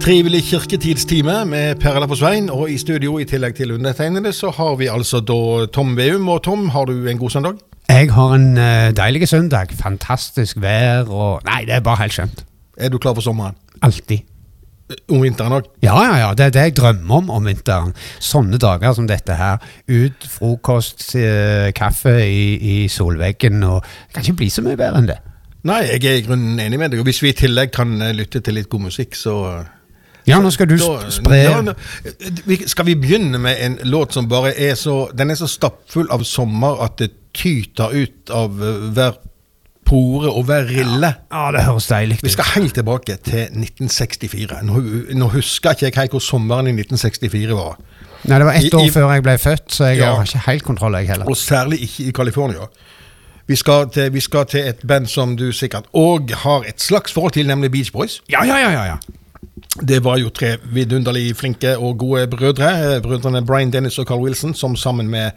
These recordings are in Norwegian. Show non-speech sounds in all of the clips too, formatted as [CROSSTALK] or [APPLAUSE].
trivelig kirketidstime med Perla på Svein. Og i studio, i tillegg til undertegnede, så har vi altså da Tom Veum. Og Tom, har du en god søndag? Jeg har en uh, deilig søndag. Fantastisk vær og Nei, det er bare helt skjønt. Er du klar for sommeren? Alltid. Om vinteren òg? Ja, ja, ja. Det er det jeg drømmer om om vinteren. Sånne dager som dette her. Ut, frokost, eh, kaffe i, i solveggen. og Det kan ikke bli så mye bedre enn det. Nei, jeg er i grunnen enig med deg. Og hvis vi i tillegg kan eh, lytte til litt god musikk, så eh, Ja, nå skal du da, spre ja, nå, Skal vi begynne med en låt som bare er så Den er så stappfull av sommer at det tyter ut av eh, hver pore og hver rille. Ja, det høres deilig ut. Vi skal helt tilbake til 1964. Nå, nå husker ikke jeg hvor sommeren i 1964 var. Nei, Det var ett år i- før jeg ble født, så jeg Ja. har ikke helt kontroll, jeg heller. Og særlig ikke i California. Vi skal, til, vi skal til et band som du sikkert òg har et slags forhold til, nemlig Beach Boys. Ja, ja, ja, ja, ja. Det var jo tre vidunderlig flinke og gode brødre. Brødrene Brian Dennis og Carl Wilson, som sammen med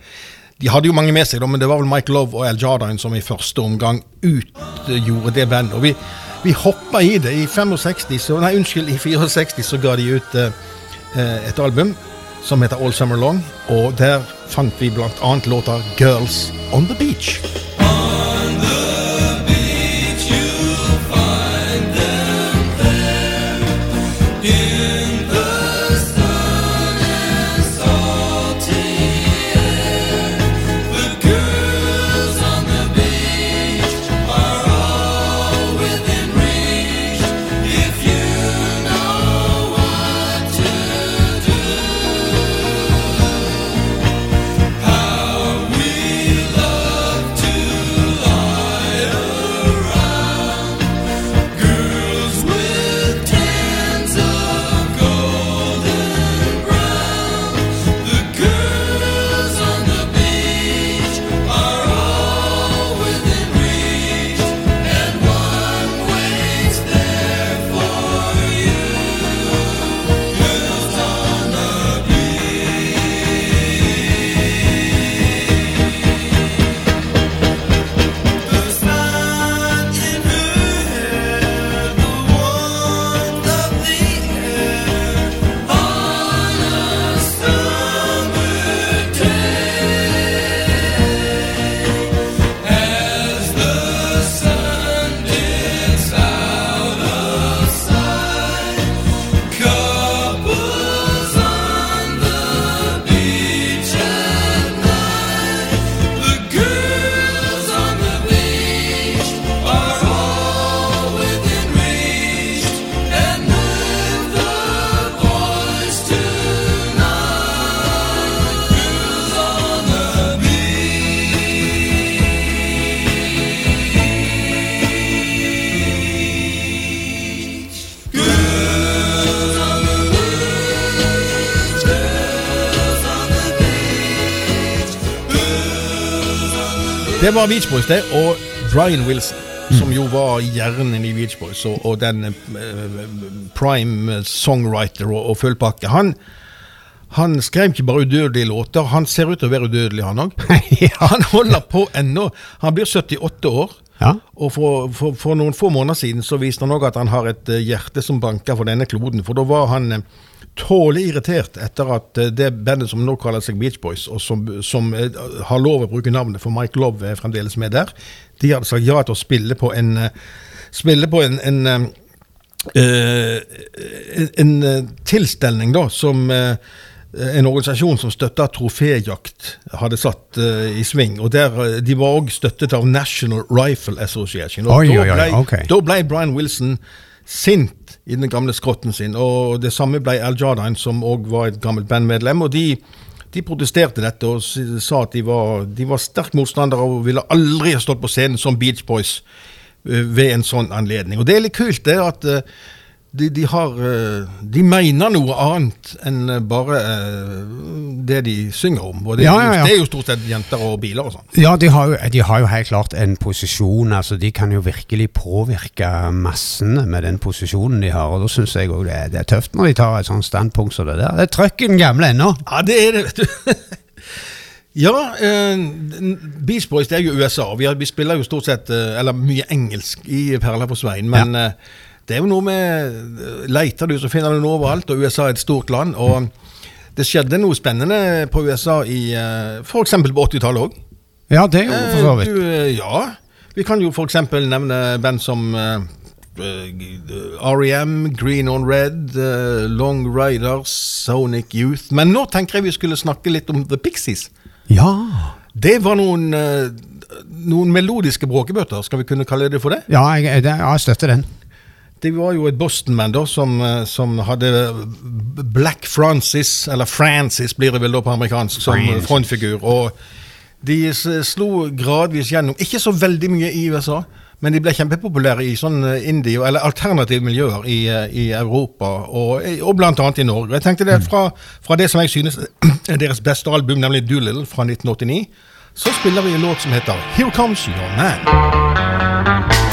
De hadde jo mange med seg, da, men det var vel Mike Love og Al Jardine som i første omgang utgjorde det bandet. Og vi, vi hoppa i det. I 65, så, nei, unnskyld, i 64 så ga de ut eh, et album som heter All Summer Long, og der fant vi annet låta 'Girls On The Beach'. Det var Beach Boys, det. Og Brian Wilson, som jo var hjernen i Beach Boys, og, og den eh, prime songwriter og, og fullpakke. Han, han skrev ikke bare udødelige låter, han ser ut til å være udødelig, han òg. [LAUGHS] Han holder på ennå. Han blir 78 år. Ja. Og for, for, for noen få måneder siden så viste han òg at han har et eh, hjerte som banker for denne kloden. For da var han eh, tålelig irritert etter at eh, det bandet som nå kaller seg Beach Boys, og som, som eh, har lov å bruke navnet, for Mike Love er fremdeles med der, de hadde sagt ja til å spille på en eh, Spille på en, en en, en tilstelning da, som en organisasjon som støtta troféjakt, hadde satt uh, i sving. og der, De var òg støttet av National Rifle Association. Og Oi, da oi, ble. Da ble Brian Wilson sint i den gamle skrotten sin. Og det samme ble Al Jardine, som òg var et gammelt bandmedlem. og de de protesterte dette og sa at de var, de var sterk motstandere og ville aldri ha stått på scenen som Beach Boys eh, ved en sånn anledning. Og det er litt kult det at eh, de, de har eh, De mener noe annet enn eh, bare eh, det de synger om. Og det, Ja, ja, ja. det er jo stort sett jenter og biler og sånn. Ja, de har, jo, de har jo helt klart en posisjon. altså De kan jo virkelig påvirke massene med den posisjonen de har. og Da syns jeg òg det, det er tøft når de tar et sånt standpunkt som det der. Det er trøkk i den gamle ennå. Ja, det er det, vet du. [LAUGHS] ja, eh, Beach Boys det er jo USA. Vi, har, vi spiller jo stort sett eh, eller mye engelsk i Perla på Svein. Men eh, det er jo noe med Leter du, så finner du noe overalt. Og USA er et stort land. Og det skjedde noe spennende på USA i uh, f.eks. på 80-tallet òg. Ja, det er jo for så vidt. Eh, ja, vi kan jo f.eks. nevne band som eh, eh, R.E.M., Green on Red, eh, Long Riders, Sonic Youth. Men nå tenker jeg vi skulle snakke litt om The Pixies. Ja. Det var noen, eh, noen melodiske bråkebøtter, skal vi kunne kalle det for det? Ja, jeg, jeg støtter den. Det var jo et Boston-menn da, som, eh, som hadde Black Francis, eller Francis blir det vel da på amerikansk, som Francis. frontfigur. Og de slo gradvis gjennom, ikke så veldig mye i USA, men de ble kjempepopulære i sånn eh, indie- eller alternative miljøer i, eh, i Europa, og, og annet i Norge. Jeg tenkte det fra, fra det som jeg synes [CLEARS THROAT] er deres beste album, nemlig Doolittle fra 1989, så spiller vi en låt som heter Here Comes Your Man.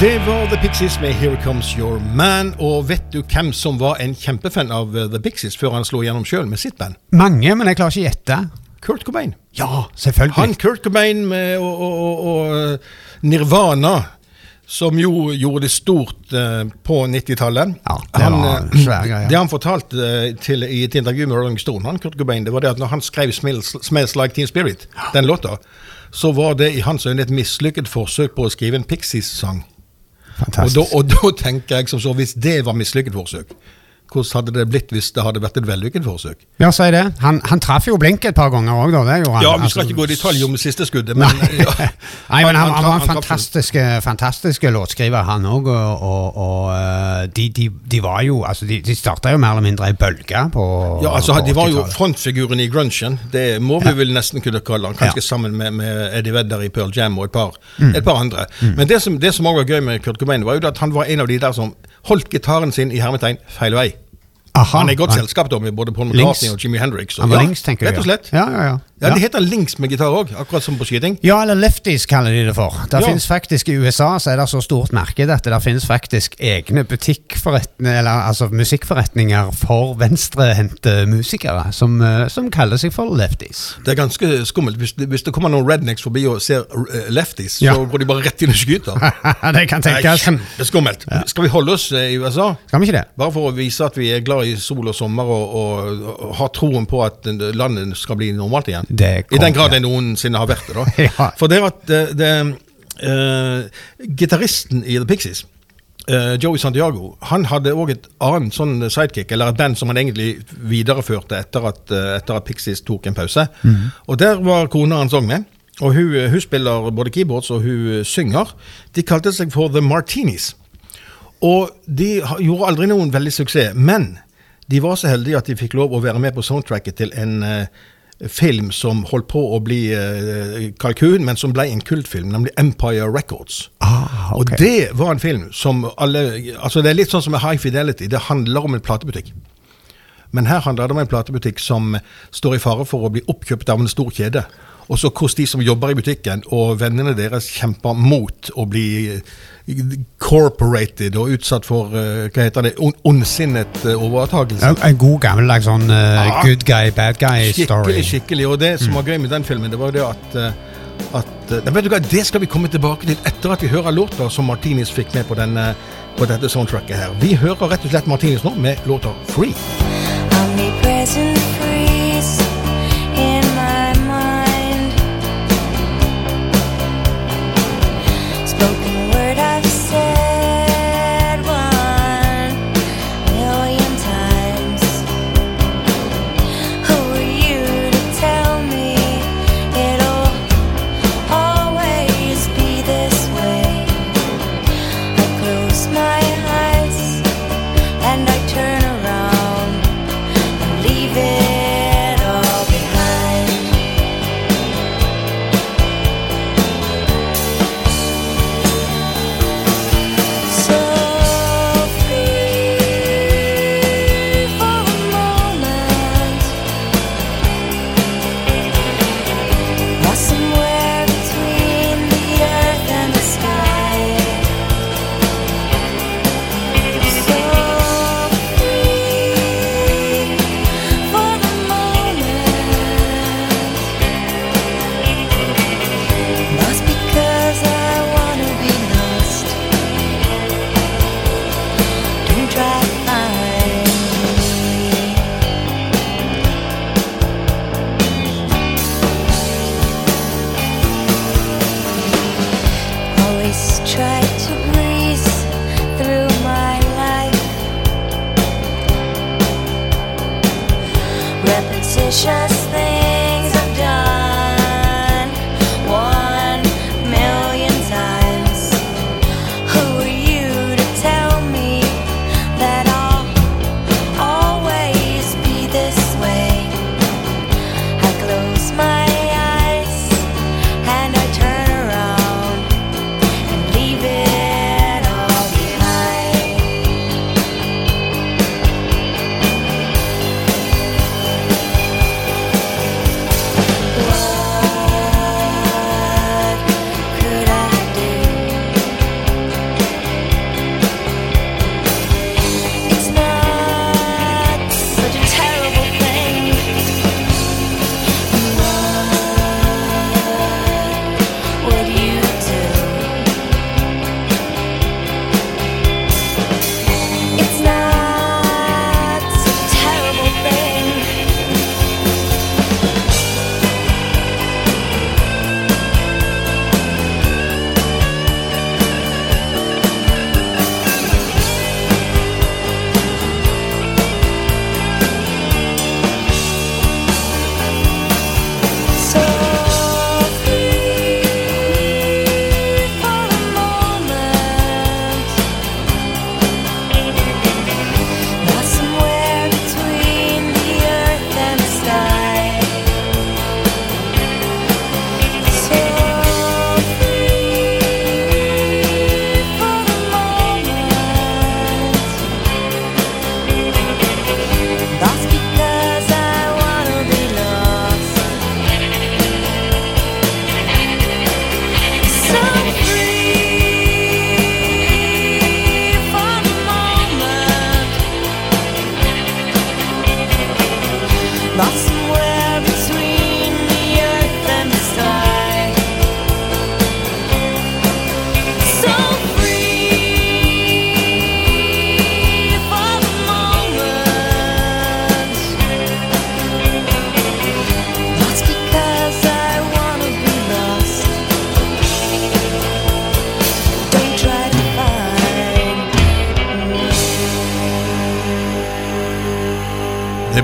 Det var The Pixies med Here Comes Your Man. Og vet du hvem som var en kjempefan av eh, The Pixies før han slo gjennom sjøl med sitt band? Mange, men jeg klarer ikke å gjette. Kurt Cobain. Ja, selvfølgelig. Han Kurt Cobain med, og, og, og, og Nirvana som jo gjorde det stort eh, på 90-tallet. Ja, det Han, var eh, en svær greie. Det han fortalte eh, til, i et intervju med Rolling Stone, han, Kurt Cobain, det var det at når han skrev Smells, Smells Like Teen Spirit, den låta, så var det i hans øyne et mislykket forsøk på å skrive en Pixies-sang. Og da, og da tenker jeg som så, hvis det var mislykket forsøk, hvordan hadde det blitt hvis det hadde vært et vellykket forsøk? Ja, si det. Han, han traff jo blink et par ganger òg, da. Det gjorde han. Ja, vi Altså, skal ikke gå i detalj om det siste skuddet, men Nei, ja. [LAUGHS] Nei men han, han var en fantastisk, fantastisk låtskriver, han òg. Og, og, og eh, de, de, de var jo Altså, de, de starta jo mer eller mindre ei bølge på Ja, altså på De var jo frontfiguren i grunchen. Det må vi vel nesten kunne kalle han. Kanskje sammen med, med Eddie Vedder i Pearl Jam og et par, Mm. et par andre. Men det som, det som også var gøy med Kurt Cobain, var jo at han var en av de der som holdt gitaren sin i hermetegn feil vei. Aha, han er i godt han- selskap da med både Paul. McCartney og Jimmy Hendrix. og- ja, links, tenker jeg. Rett og slett. Ja, ja, ja. Ja, Det heter links med gitar òg, akkurat som på skyting. Ja, eller lefties kaller de det for. Det Ja. finnes faktisk I USA så er det så stort marked at det finnes faktisk egne eller altså musikkforretninger for venstrehendte musikere, som, eh, som kaller seg for lefties. Det er ganske skummelt. Hvis hvis det kommer noen rednecks forbi og ser eh, lefties, Ja. så går de bare rett inn og skyter. [LAUGHS] det kan Det tenkes. kjempeskummelt. Skal vi holde oss eh, i USA? Skal vi ikke det? Bare for å vise at vi er glad i sol og sommer og, og, og har troen på at landet skal bli normalt igjen. Det I den grad det noensinne har vært det. da. [LAUGHS] Ja. For det at det, det, eh, Gitaristen i The Pixies, eh, Joey Santiago, han hadde òg et annet sånn sidekick, eller et band som han egentlig videreførte etter at, eh, etter at Pixies tok en pause. Mhm. Og der var kona hans òg med. Og hun, hun spiller både keyboards og hun synger. De kalte seg for The Martinis. Og de gjorde aldri noen veldig suksess, men de var så heldige at de fikk lov å være med på soundtracket til en eh, film som holdt på å bli eh, kalkun, men som ble en kultfilm, nemlig Empire Records. Ah, okay. Og det var en film som alle Altså Det er litt sånn som med High Fidelity. Det handler om en platebutikk. Men her handler det om en platebutikk som står i fare for å bli oppkjøpt av en stor kjede. Og så hvordan de som jobber i butikken og vennene deres kjemper mot å bli corporated og utsatt for eh, hva heter det, ondsinnet eh, overtakelse. En, En god gammeldags sånn uh, good guy, bad guy-story. Skikkelig, skikkelig. Og det som var gøy med den filmen, det var jo det at, at vet du hva, Det skal vi komme tilbake til etter at vi hører låta som Martinis fikk med på, denne, på dette soundtracket her. Vi hører rett og slett Martinis nå med låta 'Free'.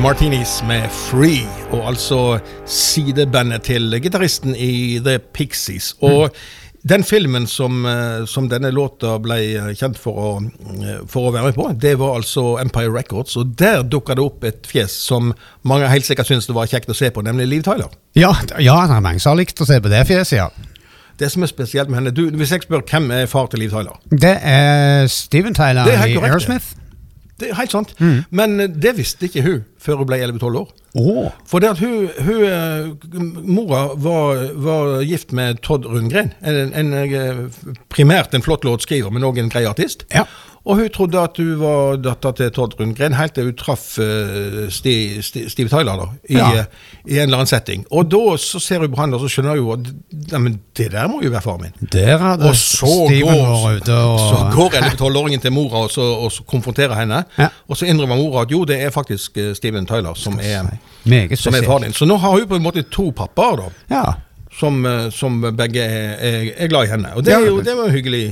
Martinis med Free, og altså sidebandet til gitaristen i The Pixies. Og den filmen som, eh, som denne låta ble eh, kjent for å, eh, for å være med på, det var altså Empire Records. Og der dukka det opp et fjes som mange helt sikkert syns det var kjekt å se på, nemlig Liv Tyler. Ja, ja, det er mange som har likt å se på det fjeset, ja. Det som er spesielt med henne du, Hvis jeg spør hvem er far til Liv Tyler? Det er Steven Tyler er i Aerosmith. det. Det er helt sant. Men eh, det visste ikke hun før hun ble 11-12 år. Åh. For det at hun, hun eh, Mora var, var gift med Todd Rundgren. En, en, eh, primært en flott låtskriver, men òg en grei artist. Ja. Og hun trodde at hun var datter til Tord Rundgren, helt til hun traff uh, Sti- Sti- Steve Tyler da, i, Ja. uh, i en eller annen setting. Og da så ser hun på han og så skjønner hun at ja, men det der må jo være faren min. Der hadde Og så Steven går, ute og så går 11-12-åringen til mora og så, og så konfronterer henne. Ja. Og så innrømmer mora at jo, det er faktisk eh, Steven Tyler som er, som er faren din. Så nå har hun på en måte to pappaer, da Ja. som, eh, som begge er, er, er glad i henne. Og det, er jo, det var hyggelig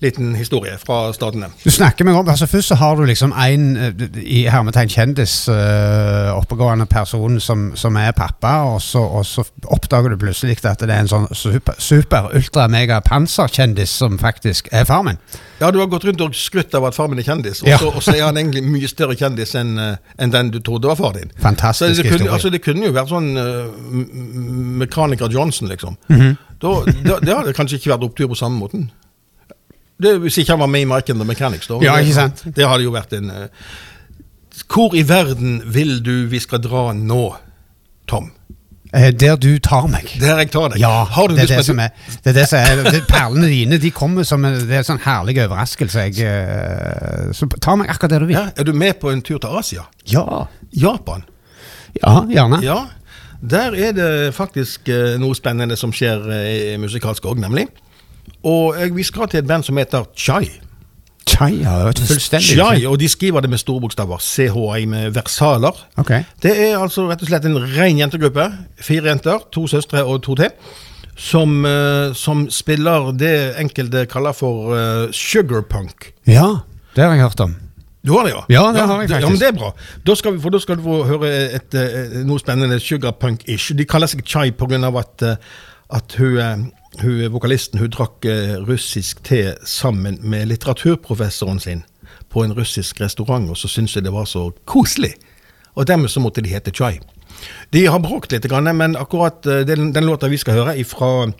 liten historie fra stadene. Du snakker meg om, altså Først så har du liksom en eh, i hermetegn kjendis, eh, oppegående person som, som er pappa, og så, og så oppdager du plutselig at det er en sånn super, super ultra mega panserkjendis som faktisk er far min. Ja, du har gått rundt og skrytt av at far min er kjendis, og, Ja. så, og så er han egentlig mye større kjendis enn en den du trodde var far din. Fantastisk så det kunne, historie. altså, det kunne jo vært sånn eh, m- mekaniker Johnson, liksom. Mhm. da, da, det hadde kanskje ikke vært opptur på samme måten. Det, hvis ikke han var med i Mike and the Mechanics, da. Ja, ikke sant? Det hadde jo vært en uh, Hvor i verden vil du vi skal dra nå, Tom? Eh, Der du tar meg. Der jeg tar deg. Ja, Har du det er det som er, det er det som er det, Perlene dine de kommer som en, det er en sånn herlig overraskelse. Jeg, eh, så ta meg akkurat der du vil. ja, Er du med på en tur til Asia? Ja, Japan? ja gjerne. Ja, der er det faktisk noe spennende som skjer musikalsk òg, nemlig. Og jeg, vi skal til et band som heter Chai. Chai ja, det et fullstendig Chai, og de skriver det med store bokstaver. CHI med versaler. Okay. Det er altså rett og slett en ren jentegruppe. Fire jenter, to søstre og to til. Som, eh, som spiller det enkelte kaller for uh, sugarpunk. Ja, det har jeg hørt om. Du har det, ja? Ja, det har jeg faktisk. Ja, men det er bra. Da skal vi, for da skal du få høre et, et, noe spennende sugarpunk-ish. De kaller seg Chai pga. at, eh, at hun, eh, hun, vokalisten hun drakk eh, russisk te sammen med litteraturprofessoren sin på en russisk restaurant, og så syntes jeg det var så koselig. Og dermed så måtte de hete Chai. De har bråkt litt, men akkurat eh, den, den låta vi skal høre ifra,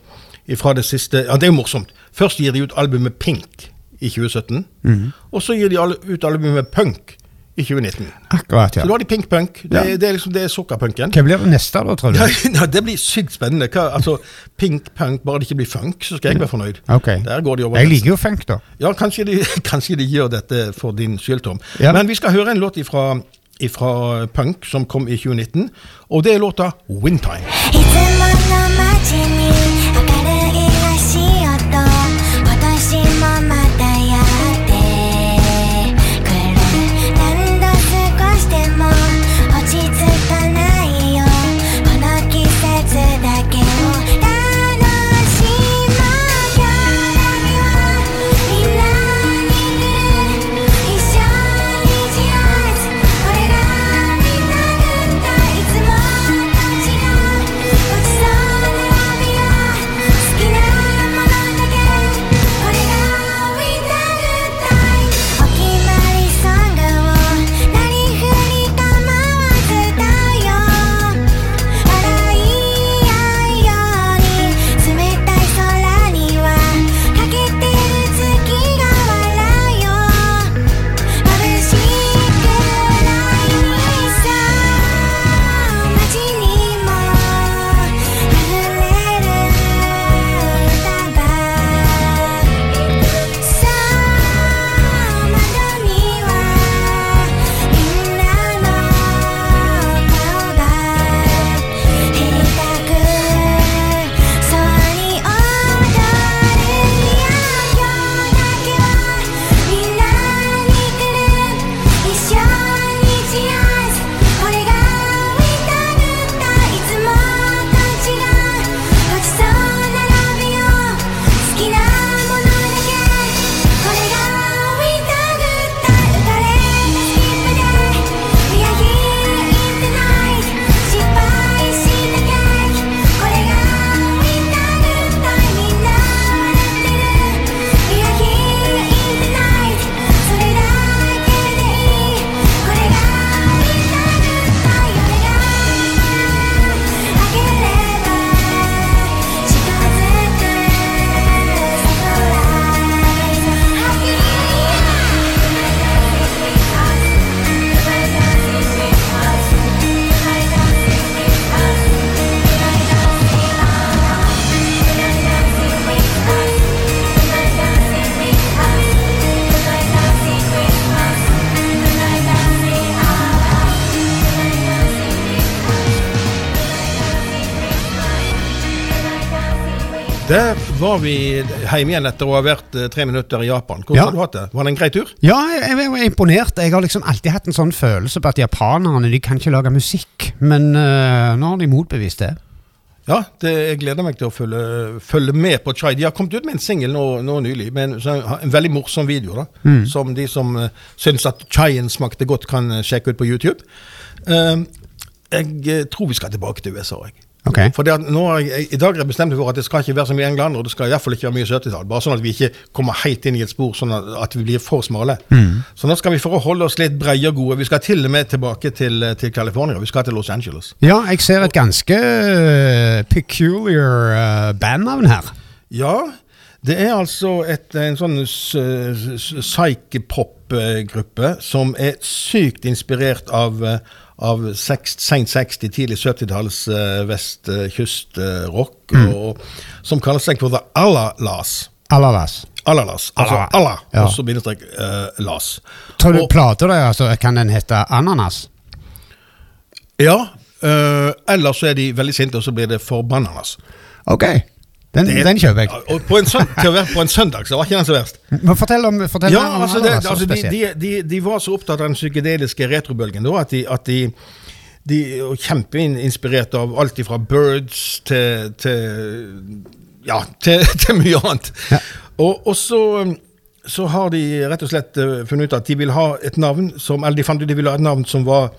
ifra det siste Ja, det er jo morsomt. Først gir de ut albumet Pink i 2017, Mhm. og så gir de ut albumet Punk i 2019. Akkurat, ja. Så da har de Pink Punk. Det, Ja. det er liksom det er sukkerpunken. Hva blir det neste, da, tror du? [LAUGHS] Ja, ja, det blir sykt spennende. Hva, altså, Pink Punk, bare det ikke blir funk, så skal jeg være fornøyd. Okay. Der går de over Jeg liker jo funk, da. Ja, kanskje de, [LAUGHS] kanskje de gjør dette for din skyld, Tom. Ja. Men vi skal høre en låt ifra, ifra Punk som kom i 2019, og det er låta Windtime. Var vi hjemme igjen etter å ha vært eh, tre minutter i Japan. Hvordan Ja. har du hatt det? Var det en grei tur? Ja, jeg, jeg var imponert. Jeg har liksom alltid hatt en sånn følelse på at japanerne de kan ikke lage musikk. Men uh, nå har de motbevist det. Ja, det, jeg gleder meg til å følge, følge med på Chai. De har kommet ut med en singel nå, nå nylig, med en, en veldig morsom video. da, Som de som uh, syns at chaien smakte godt, kan sjekke ut på YouTube. Uh, jeg tror vi skal tilbake til USA. Jeg. Ok. For nå I dag har jeg bestemt meg for at det skal ikke være så mye England, og det skal i hvert fall ikke være mye 70-tall. Bare sånn at vi ikke kommer helt inn i et spor sånn at, vi blir for smale. Så nå skal vi for å holde oss litt breie og gode. Vi skal til og med tilbake til, eh, til California. Vi skal til Los Angeles. Ja, jeg ser et ganske eh, peculiar eh, bandnavn her. Ja, det er altså et, en sånn s- psych-pop-gruppe som er sykt inspirert av, eh, av sent 60-, tidlig 70-talls uh, vestkystrock, og som kaller seg for The Alalas. Alalas. Alalas. Altså. Allah, Ja. og så bindestrek uh, las. Tror du Og- plater altså, kan den hete Ananas? Ja, Uh, eller så er de veldig sinte, og så blir det Forbananas. Ok, den, Det er- den kjøper jeg. På en søn, til å være på en søndag, så var ikke den så verst. Men fortell om fortell Ja, om altså, det, det, altså de, de, de, de var så opptatt av den psykedeliske retrobølgen da, at de, at de, og Kjempeinspirert av alt fra Birds til, til Ja, til, [LAUGHS] til mye annet. Ja. Og, og så, så har de rett og slett eh, funnet ut at de vil ha et navn som Eller de fant ut de ville ha et navn som var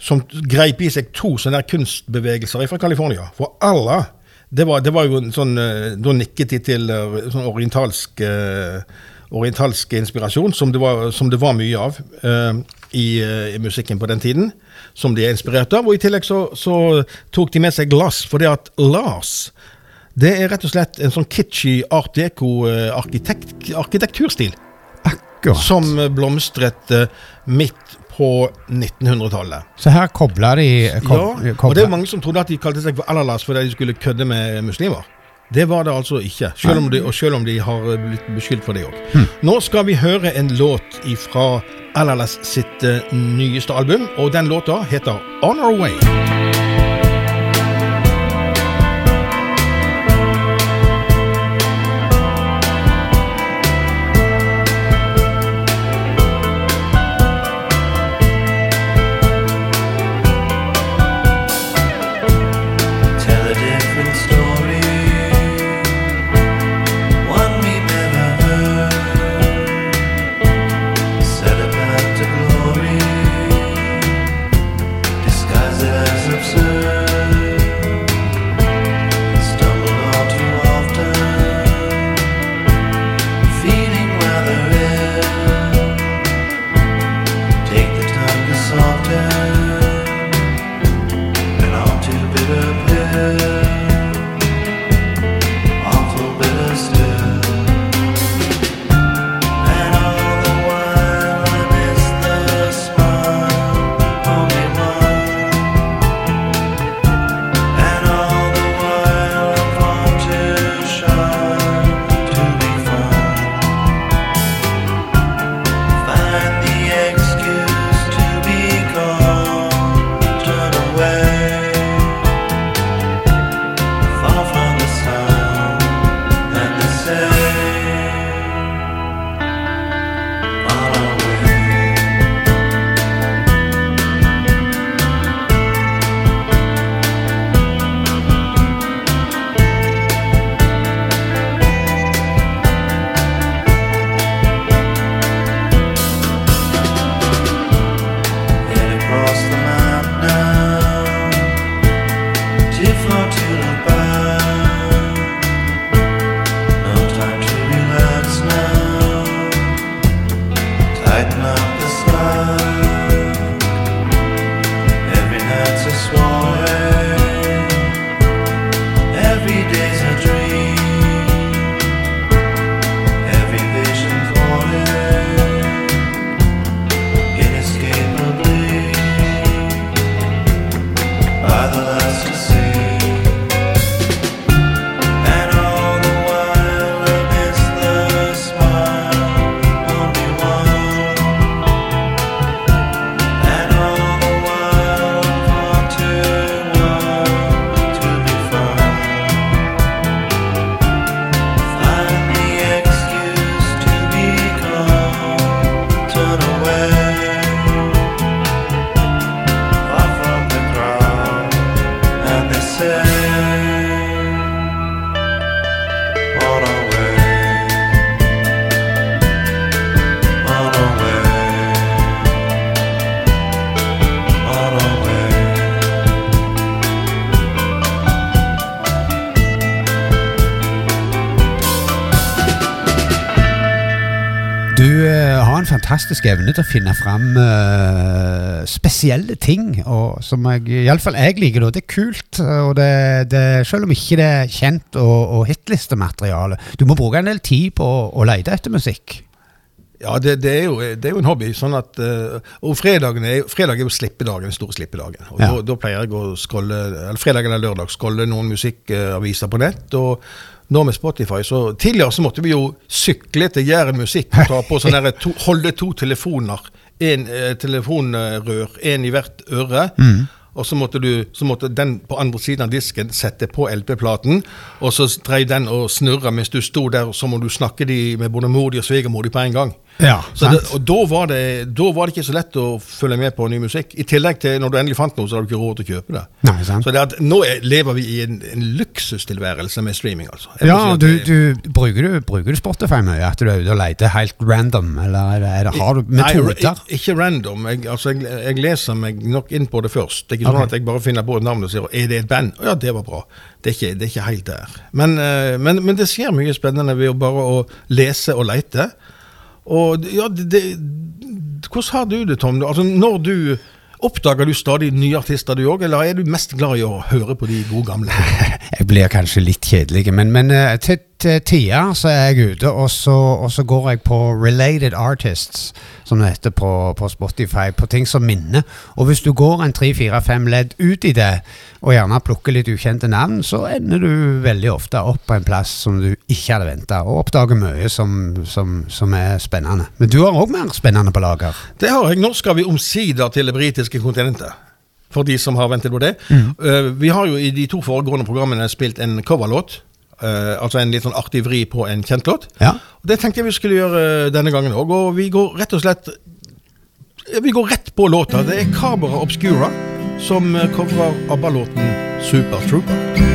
som greip i seg to sånne kunstbevegelser fra California. For Allah, det var, det var jo en sånn eh, Da nikket de til eh, sånn orientalsk eh, orientalsk inspirasjon, som det var, som det var mye av uh, i, uh, i musikken på den tiden. Som de er inspirert av. Og i tillegg så, så tok de med seg glass, for det at Lars det er rett og slett en sånn kitschy art deco-arkitekt, arkitekturstil Akkurat. som blomstret midt på 1900-tallet. Så her kobler de kob, Ja, og det er mange som trodde at de kalte seg for Alalas fordi de skulle kødde med muslimer. Det var det altså ikke, selv om de, og selv om de har eh, blitt beskyldt for det òg. Nå skal vi høre en låt fra Alalas sitt eh, nyeste album, og den låta heter On Our Way. Fantastisk evne til å finne fram uh, spesielle ting, og som jeg, iallfall jeg liker. Det, Det er kult, og det, det, selv om ikke det er kjent og, og hitlistemateriale. Du må bruke en del tid på å, å lete etter musikk. Ja, det, det, er jo, det er jo en hobby. sånn at, eh, og fredagen er, fredag er jo slippedagen, den store slippedagen. og Ja. da, da pleier jeg å scrolle, eller Fredag eller lørdag scrolle noen musikkaviser på nett. og nå med Spotify, så Tidligere så måtte vi jo sykle til Jæren Musikk og ta på sånne to, holde to telefoner. En eh, telefonrør, én i hvert øre. Og så måtte, du, så måtte den på andre siden av disken sette på LP-platen, og så dreiv den og snurra mens du sto der, så må du snakke med både mor di og svigermor di på en gang. Ja, Så det, og da var, det, da var det ikke så lett å følge med på ny musikk. I tillegg til når du endelig fant noe, så hadde du ikke råd til å kjøpe det. Nei, sant. Så det at, nå er, lever vi i en, en luksustilværelse med streaming, altså. Jeg Ja, si du, du, bruker, du, bruker du Spotify mye? At du er ute og leter helt random? Eller er er det, har du Nei, metoder? ik- ikke random. Jeg, altså, jeg, jeg leser meg nok inn på det først. Det er ikke sånn okay. at jeg bare finner på et navn og sier er det et band. Ja, det var bra. Det er ikke, det er ikke helt der. Men, eh, men, men det skjer mye spennende ved å bare å lese og leite. Og ja, det, det, hvordan har du det, Tom? Altså, når du Oppdager du stadig nye artister, du òg, eller er du mest glad i å høre på de gode gamle? [LAUGHS] Jeg blir kanskje litt kjedelig, men, men eh, til, tider så er jeg ute, og så, og så går jeg på related artists, som det heter på, på Spotify, på ting som minner. Og hvis du går en tre, fire, fem ledd ut i det, og gjerne plukker litt ukjente navn, så ender du veldig ofte opp på en plass som du ikke hadde venta, og oppdager mye som, som, som er spennende. Men du har òg mer spennende på lager. Det har jeg. Nå skal vi omsider til det britiske kontinentet. For de som har ventet på det. Mm. Uh, vi har jo i de to foregående programmene spilt en coverlåt. Uh, altså en litt sånn artig vri på en kjent låt. Ja. Det tenkte jeg vi skulle gjøre eh, denne gangen òg. Og vi går rett og slett Vi går rett på låta. Det er Cabra Obscura som covrer ABBA-låten Super Trooper.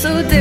so there.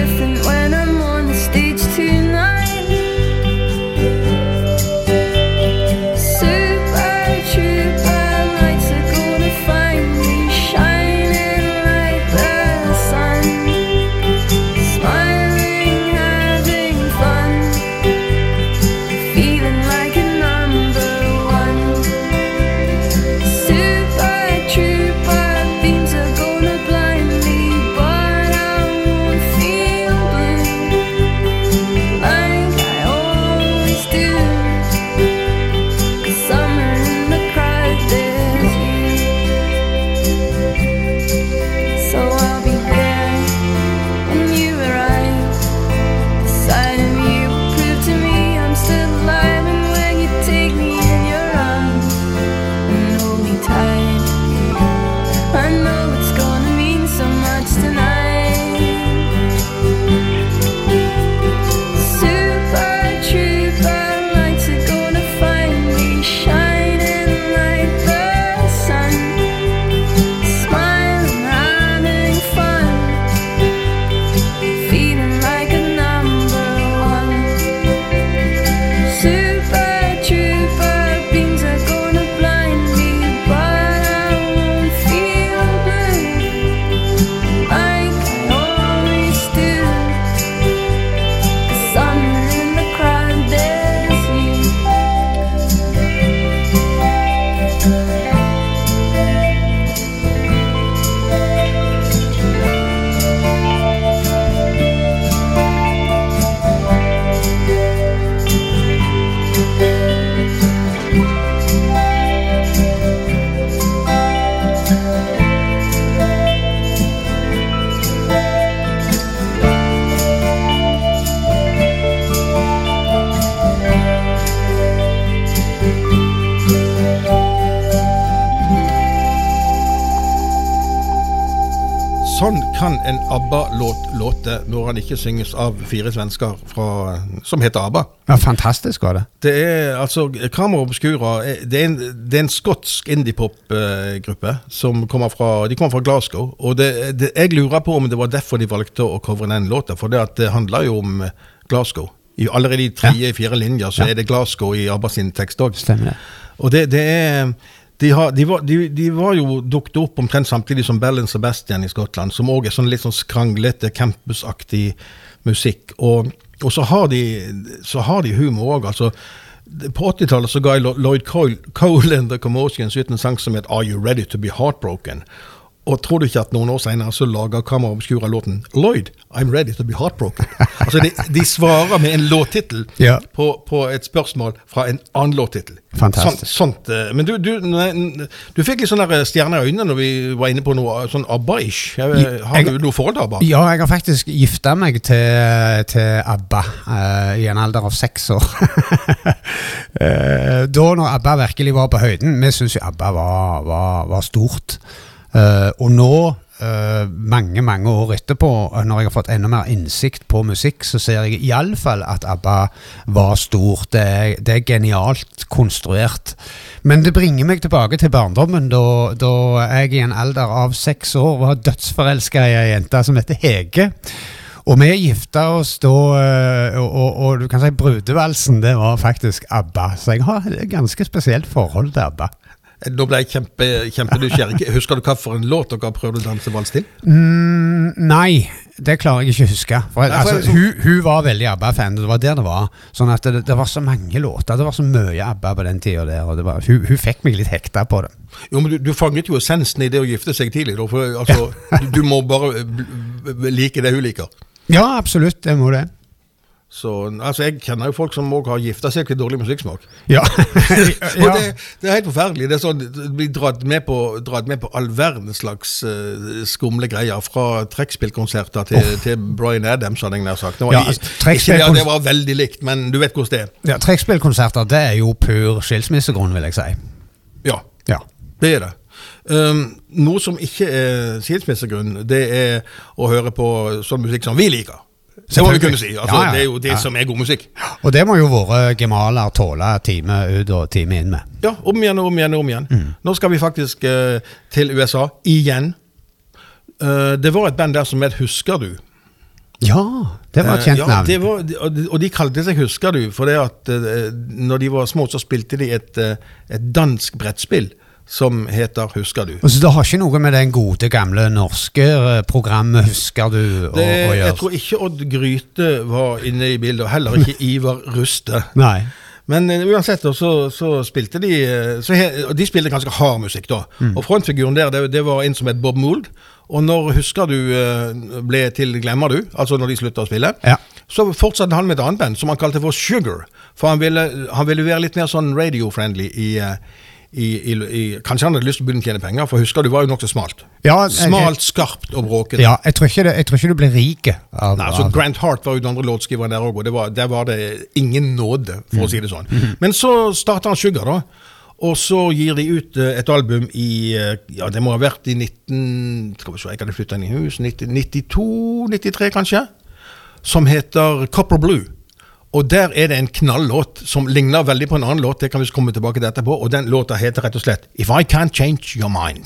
En ABBA-låt låte når han ikke synges av fire svensker fra, som heter ABBA. Ja, fantastisk var det. Det er altså Camera Obscura Det er en, det er en skotsk indiepop-gruppe som kommer fra De kommer fra Glasgow. Og det, det, jeg lurer på om det var derfor de valgte å covre den låta. For det, det handler jo om eh, Glasgow. I, allerede i tredje-fjerde linjer så Ja. er det Glasgow i ABBA sin tekst òg. Og det, det er de, har, de, var, de, de var jo dukket opp omtrent samtidig som Bell and Sebastian i Skottland, som òg er sånn litt sånn skranglete, campusaktig musikk. Og, og så, har de, så har de humor òg. Altså, på 80-tallet så ga jeg Lloyd Cole, Cole and The Commotions ut en sang som het Are You Ready To Be Heartbroken? Og tror du ikke at noen år senere så lager Kamera Obscura låten Lloyd, I'm Ready To Be Heartbroken? altså de, de svarer med en låttittel [LAUGHS] Ja. på, på et spørsmål fra en annen låttittel. Fantastisk. Sånt, sånt, eh, men du, du, du fikk litt sånne stjerner i øynene når vi var inne på noe sånn ABBA-ish. Har Jeg- du noe forhold til ABBA? Ja, jeg har faktisk gifta meg til, til ABBA uh, i en alder av seks år. uh, [LAUGHS] da når ABBA virkelig var på høyden Vi syntes jo ABBA var, var, var stort. Eh, og nå, Uh, mange mange år etterpå, eh, når jeg har fått enda mer innsikt på musikk, så ser jeg iallfall at ABBA var stort. Det er, det er genialt konstruert. Men det bringer meg tilbake til barndommen, da, da jeg i en alder av seks år var dødsforelska i ei jente som heter Hege. Og vi gifta oss da, og, og, og du kan si brudevalsen, det var faktisk ABBA. Så jeg har et ganske spesielt forhold til ABBA. Nå ble jeg kjempe, kjempenysgjerrig. [LAUGHS] Husker du hva for en låt dere prøvde å danse vals til? Mm, nei, det klarer jeg ikke å huske. For, Nei, for altså, liksom- hun, hun var veldig ABBA-fan, det var der det var. Sånn at det, det var så mange låter. Det var så mye ABBA på den tida der. Og det var, hun, hun fikk meg litt hekta på det. Jo, men du, du fanget jo essensen i det å gifte seg tidlig. Da, for altså, du, du må bare like det hun liker. Ja, absolutt. Det må det. Så, altså, Jeg kjenner jo folk som òg har gifta seg til dårlig musikksmak. Ja. [LAUGHS] [LAUGHS] Ja. det, det er helt forferdelig. Det er sånn, det blir dratt med på, dratt med på all verdens slags uh, skumle greier. Fra trekkspillkonserter til, til Bryan Adams, hadde jeg nær sagt. Det var, Ja, altså, ikke det det var veldig likt, men du vet hvordan det er. ja Trekkspillkonserter det er jo pur skilsmissegrunn, vil jeg si. Ja, Ja. det er det. Um, noe som ikke er skilsmissegrunn, det er å høre på sånn musikk som vi liker. Det må vi kunne si. Altså, Ja, ja. Det er jo det Ja. som er god musikk. Og det må jo våre gemaler tåle time ut og time inn med. Ja, om igjen og om igjen og om igjen. Mm. Nå skal vi faktisk uh, til USA igjen. Uh, det var et band der som het Husker du? Ja, det var et kjent Eh, ja, navn. Det var, og de- kalte seg Husker du, for det at når de var små, så spilte de et, et dansk brettspill som heter Husker du. Så Det har ikke noe med den gode, gamle norske eh, programmet Husker du å, Det, å jeg gjøre? tror ikke Odd Gryte var inne i bildet, og heller ikke [LAUGHS] Ivar Ruste. Nei. Men eh, uansett, så, så spilte de eh, så he, De spilte ganske hard musikk, da. Mm. Og frontfiguren der, det, det var en som het Bob Mould. Og når Husker du ble til Glemmer du, altså når de slutta å spille, Ja. så fortsatte han med et annet band som han kalte for Sugar. For han ville, han ville være litt mer sånn radio-friendly i, i, i, i Kanskje han hadde lyst til å begynne å tjene penger, for Husker du var jo nokså smalt. Ja, jeg- Smalt, skarpt og bråkete. Ja, jeg tror det, jeg tror ikke du blir rik av, Nei, altså Grant Hart var jo den andre låtskriveren der òg, og det var, der var det ingen nåde, for å si det sånn. Men så starta han Sugar, da. Og så gir de ut eh, et album i eh, Ja, det må ha vært i 19... Skal vi se, jeg hadde flytta inn i hus 92-93, kanskje? Som heter Copper Blue. Og der er det en knallåt som ligner veldig på en annen låt. Det kan vi komme tilbake til etterpå. Og den låta heter rett og slett If I Can't Change Your Mind.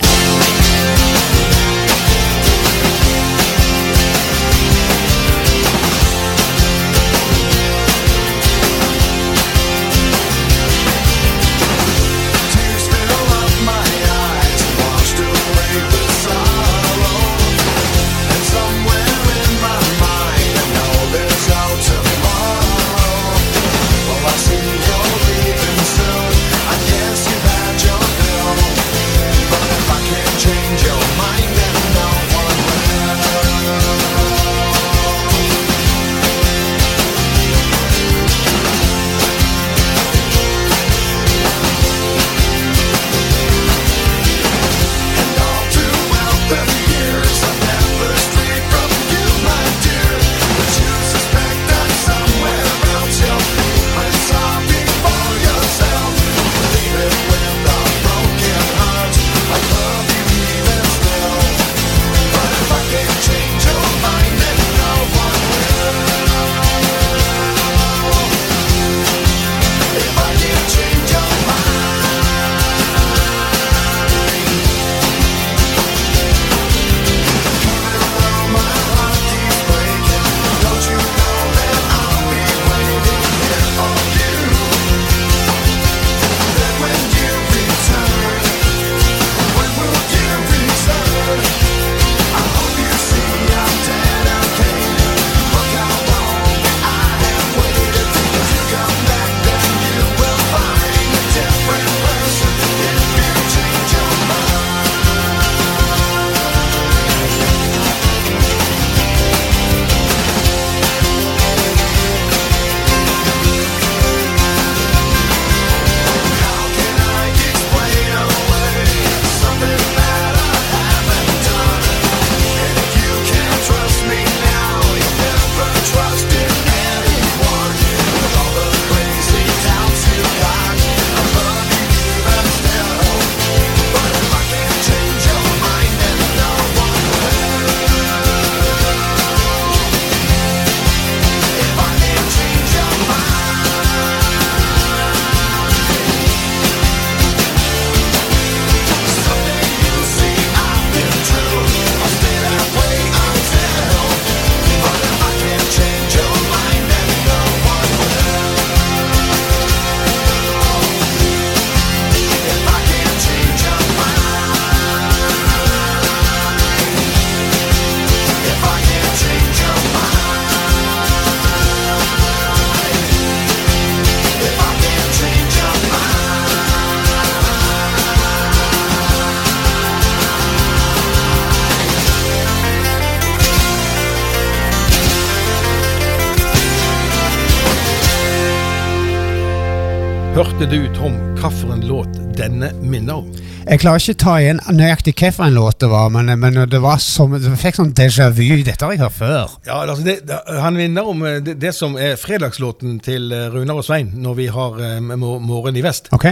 Hørte du, Tom, hvilken låt denne minner om? Jeg klarer ikke å ta igjen nøyaktig hvilken låt det var, men, men det var som Jeg fikk sånn déjà vu. Dette har jeg hørt før. Ja, altså det, Han minner om eh, det, det som er fredagslåten til eh, Runar og Svein når vi har um, Morgen i vest. Ok?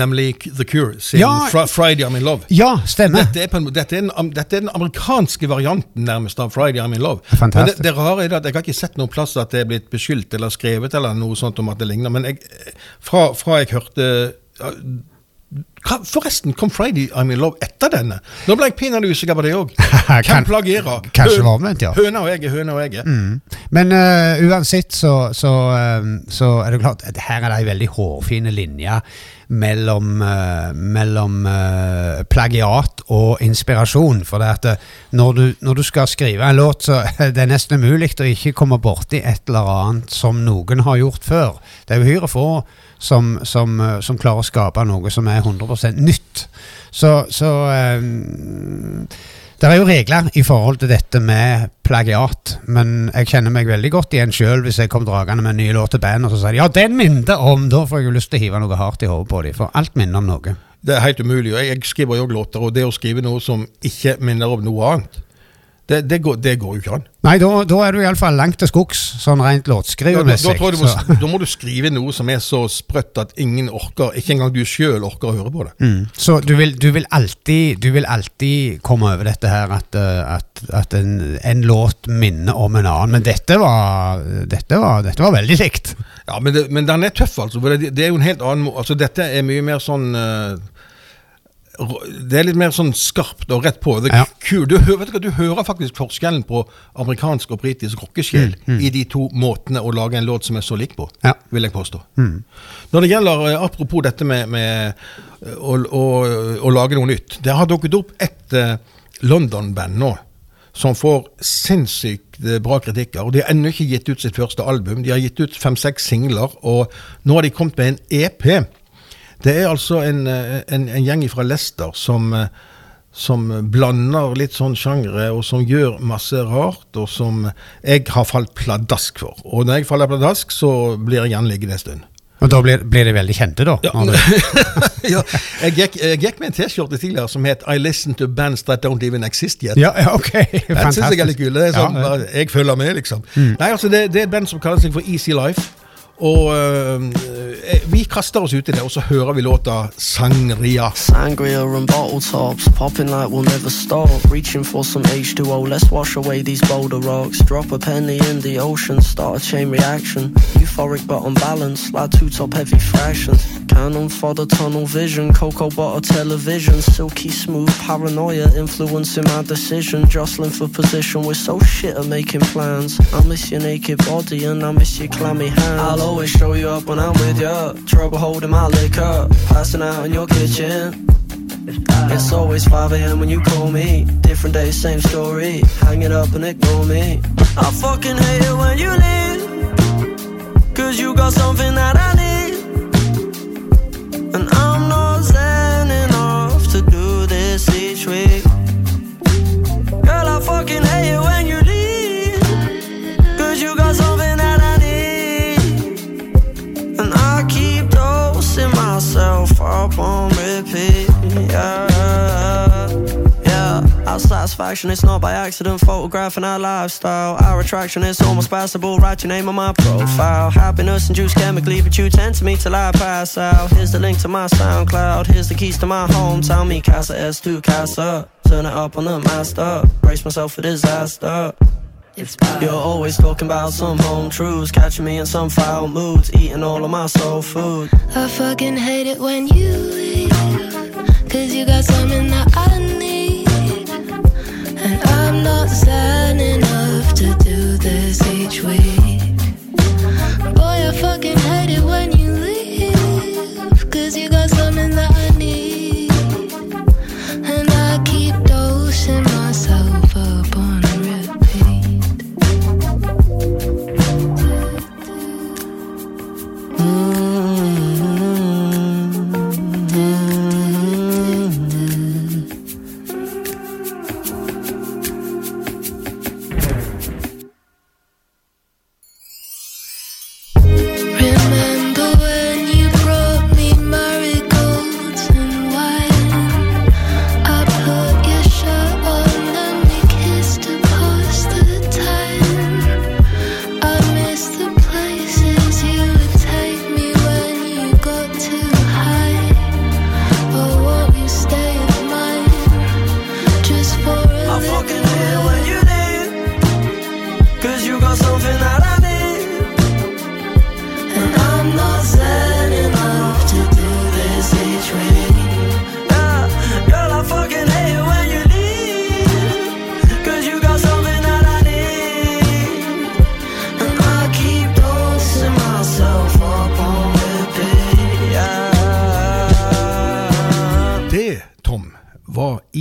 Nemlig The Cure sin Ja. Fri- 'Friday I'm in Love'. Ja, stemmer. Dette er, på en, dette, er den, dette er den amerikanske varianten nærmest av 'Friday I'm in Love'. Fantastisk. Men det, det rare er at Jeg har ikke sett noen plass at det er blitt beskyldt eller skrevet eller noe sånt om at det ligner. Men jeg, fra, fra jeg hørte Forresten, kom 'Friday I'm in Love' etter denne? Nå ble jeg pinadø usikker på det òg. [LAUGHS] Kan- Hvem plagerer? kanskje var omvendt, ja. Høna og egget, høna og egget. Men uh, uansett så, så, eh, så er det klart at her er det ei veldig hårfine linje mellom, uh, mellom uh, plagiat og inspirasjon. For det at når du, når du skal skrive en låt, så [LAUGHS] er det nesten umulig å ikke komme borti et eller annet som noen har gjort før. Det er uhyre få som, som, eh, som klarer å skape noe som er 100% nytt. Så, så eh, det er jo regler i forhold til dette med plagiat, men jeg kjenner meg veldig godt igjen sjøl hvis jeg kom dragende med en ny låt til bandet, og så sier de ja, den minner om Da får jeg jo lyst til å hive noe hardt i hodet på dem, for alt minner om noe. Det er helt umulig. og jeg skriver jo låter, og det å skrive noe som ikke minner om noe annet, det, det, går, det går jo ikke an. Nei, da, da er du iallfall langt til skogs, sånn rent Ja, da, da, tror jeg du må, da må du skrive noe som er så sprøtt at ingen orker, ikke engang du sjøl orker å høre på det. Mm. Så du vil, du, vil alltid, du vil alltid komme over dette her at, eh, at, at en, en låt minner om en annen. Men dette var, dette var, dette var veldig likt. Ja, Men, det, men den er tøff, altså. For det, det er jo en helt annen måte. altså Dette er mye mer sånn rå- Det er litt mer sånn skarpt og rett på. Det, Ja. du, vet du, hva, du hører faktisk forskjellen på amerikansk og britisk rockesjel i de to måtene å lage en låt som er så lik på, Ja. vil jeg påstå. Når det gjelder, eh, apropos dette med, med eh, å, å, å lage noe nytt Det har dukket opp et uh, London-band nå som får sinnssykt bra kritikker. og De har ennå ikke gitt ut sitt første album. De har gitt ut fem-seks singler, og nå har de kommet med en EP. Det er altså en, eh, en, en gjeng fra Leicester som, eh, som blander litt sånn sjangre, og som gjør masse rart, og som jeg har falt pladask for. Og når jeg faller pladask, så blir jeg gjerne liggende en stund. Og da blir, blir de veldig kjente, da. Ja. [LAUGHS] ja, jeg, gikk, jeg gikk med en T-skjorte tidligere som het I listen to bands that don't even exist yet. ja, ja, ok. [LAUGHS] Den syns jeg er litt kul. Det er sånn, Ja, ja. Jeg følger med, liksom. Nei, altså det, det er et band som kaller seg for Easy Life. Og øh, vi kaster oss ut i det, og så hører vi låta Sangria. Sangria and bottle tops, popping like we'll never stop. Reaching for some H2O, let's wash away these boulder rocks. Drop a penny in the ocean, start a chain reaction. Euphoric but unbalanced, like two top heavy fractions. Cannon for the tunnel vision, cocoa butter television. Silky smooth paranoia influencing my decision. Jostling for position, we're so shit at making plans. I miss your naked body and I miss your clammy hands. I'll always show you up when I'm with ya. Trouble holding my liquor, passing out in your kitchen. It's always 5 a.m. when you call me. Different day, same story. Hang it up and ignore me. I fucking hate it when you leave. Cause you got something that I need. And I'm not zen enough to do this each week. Girl, I fucking hate it satisfaction is not by accident. Photographing our lifestyle. Our attraction is almost passable. Write your name on my profile. Happiness induced chemically, but you tend to me till I pass out. Here's the link to my SoundCloud. Here's the keys to my hometown. Me Casa S2 Casa. Turn it up on the master. Brace myself for disaster. You're always talking about some home truths, catching me in some foul moods, eating all of my soul food. I fucking hate it when you leave. Cause you got something that I need. And I'm not zen enough to do this each week. Boy, I fucking hate it when you leave. Cause you got something that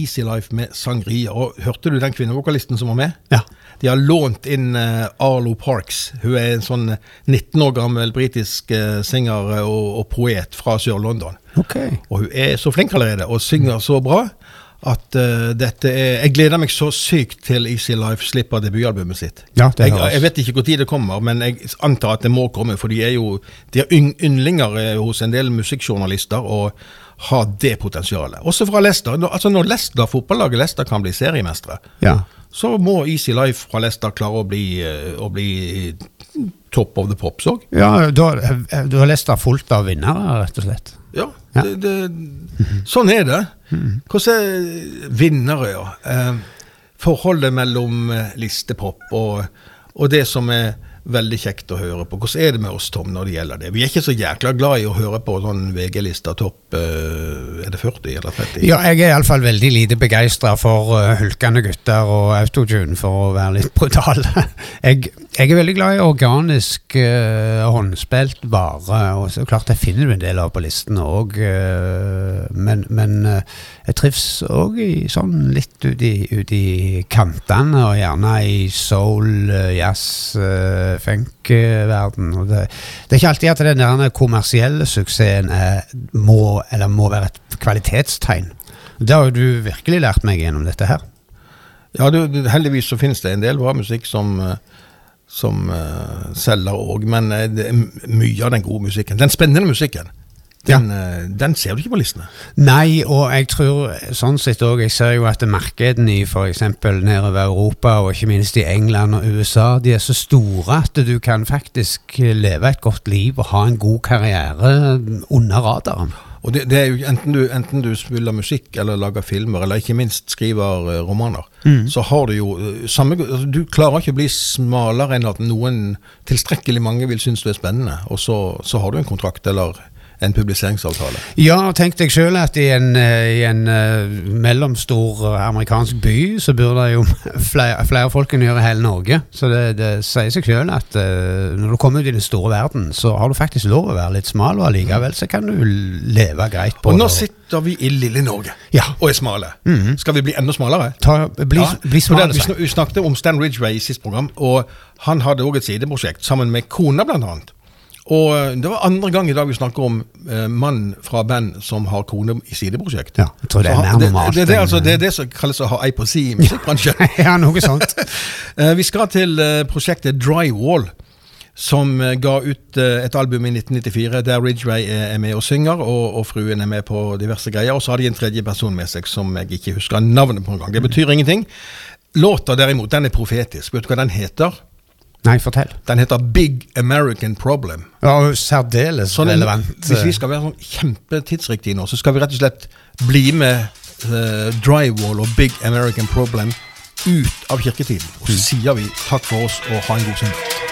Easy Life med sangria. Og hørte du den kvinnevokalisten som var med? Ja. De har lånt inn eh, Arlo Parks. Hun er en sånn 19 år gammel britisk eh, singer eh, og, og poet fra Sør-London. Okay. Og hun er så flink allerede, og synger så bra at uh, dette er Jeg gleder meg så sykt til Easy Life slipper debutalbumet sitt. Ja, det jeg, jeg vet ikke når det kommer, men jeg antar at det må komme, for de er jo de er yndlinger eh, hos en del musikkjournalister og har det potensialet. Også fra Leicester. Altså Når Leicester, fotballaget Leicester kan bli seriemestere, Ja. så må Easy Life fra Leicester klare å bli, eh, å bli top of the pops òg. Ja, da, du har Leicester fullt av vinnere, rett og slett. Ja, Ja. Det, det, sånn er det. Hvordan er vinnere, ja. Eh, forholdet mellom eh, listepop og, og det som er veldig kjekt å høre på. Hvordan er det med oss, Tom, når det gjelder det? Vi er ikke så jækla glad i å høre på sånn VG-lista topp eh, Er det 40 eller 30? Ja, jeg er iallfall veldig lite begeistra for uh, hulkende gutter og autotune, for å være litt brutal. [LAUGHS] jeg, jeg er veldig glad i organisk uh, håndspilt vare, og så klart jeg finner du en del av på listene òg, men, men uh, jeg trives òg sånn litt ut i, ut i kantene, og gjerne i soul, uh, jazz, uh, funk-verden. det, det er ikke alltid at den der kommersielle suksessen er, må, eller må være et kvalitetstegn. Det har jo du virkelig lært meg gjennom dette her. Ja, du, heldigvis så finnes det en del bra musikk som, eh, som uh, selger òg, men uh, mye av den gode musikken, den spennende musikken, den, eh, den ser du ikke på listene. Nei, og jeg tror sånn sett òg Jeg ser jo at markedene i f.eks. nedover Europa, og ikke minst i England og USA, de er så store at du kan faktisk leve et godt liv og ha en god karriere under radaren. Og det, det er jo enten du, enten du spiller musikk eller lager filmer, eller ikke minst skriver eh, romaner, så har du jo eh, samme altså, Du klarer ikke å bli smalere enn at noen tilstrekkelig mange vil synes du er spennende, og så, så har du en kontrakt eller en publiseringsavtale. Ja, tenk deg sjøl at i en, eh, i en eh, mellomstor eh, amerikansk by så burde det jo [LAUGHS] flere, flere folk enn gjøre i hele Norge. Så det, det sier seg sjøl at når du kommer ut i den store verden, så har du faktisk lov å være litt smal, og allikevel så kan du leve greit på det. Og nå sitter vi i lille Norge Ja. og er smale. Skal vi bli enda smalere? Ta, bli, Ja, bli for det, vi, snak, vi snakket om Stan Ridgway i sist program, og han hadde òg et sideprosjekt sammen med kona, blant annet. Og eh, det var andre gang i dag vi snakker om eh, mann fra band som har kone i sideprosjekt. Ja, jeg tror det er mer normalt Det, det, det, altså, det er det som kalles å ha ei på si i musikkbransjen. [LAUGHS] ja, noe sånt. [LAUGHS] Eh, vi skal til eh, prosjektet Drywall, som ga ut et album i 1994 der Ridgway er, er med og synger, og, og fruen er med på diverse greier. Og så har de en tredje person med seg som jeg ikke husker navnet på engang. Det betyr ingenting. Låta derimot, den er profetisk. Vet du hva den heter? Nei, fortell. Den heter Big American Problem. Ja, særdeles Sånn, relevant. Hvis vi skal være sånn kjempetidsriktige nå, så skal vi rett og slett bli med uh, Drywall og Big American Problem ut av kirketiden. Og så sier vi takk for oss og ha en god søndag.「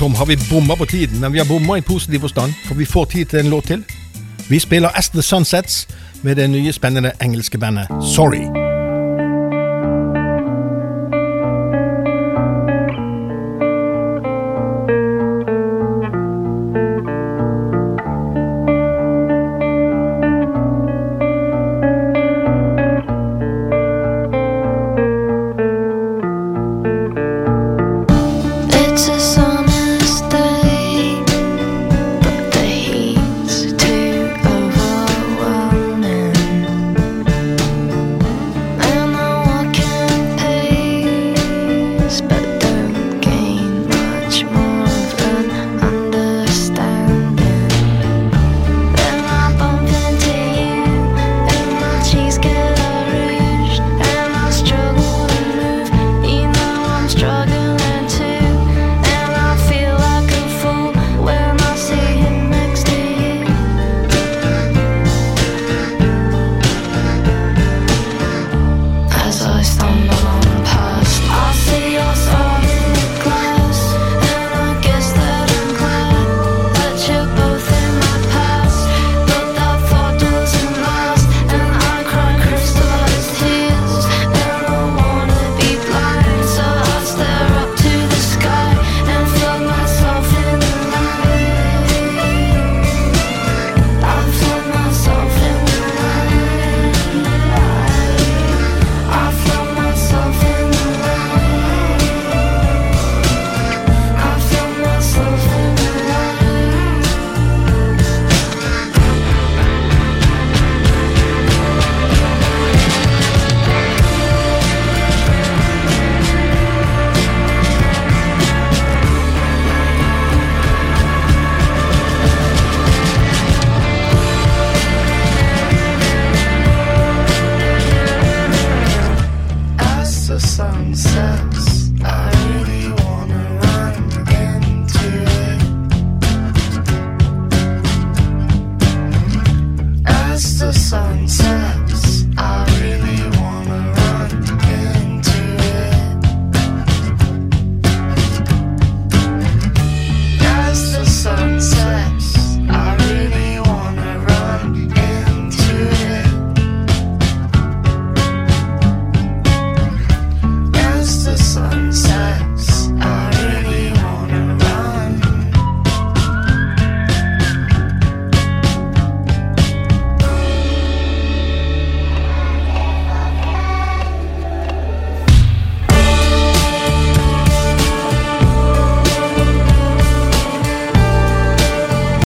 Tom, har vi bomma på tiden, men vi har bomma i positiv forstand, for vi får tid til en låt til. Vi spiller As The Sunsets med det nye spennende engelske bandet Sorry.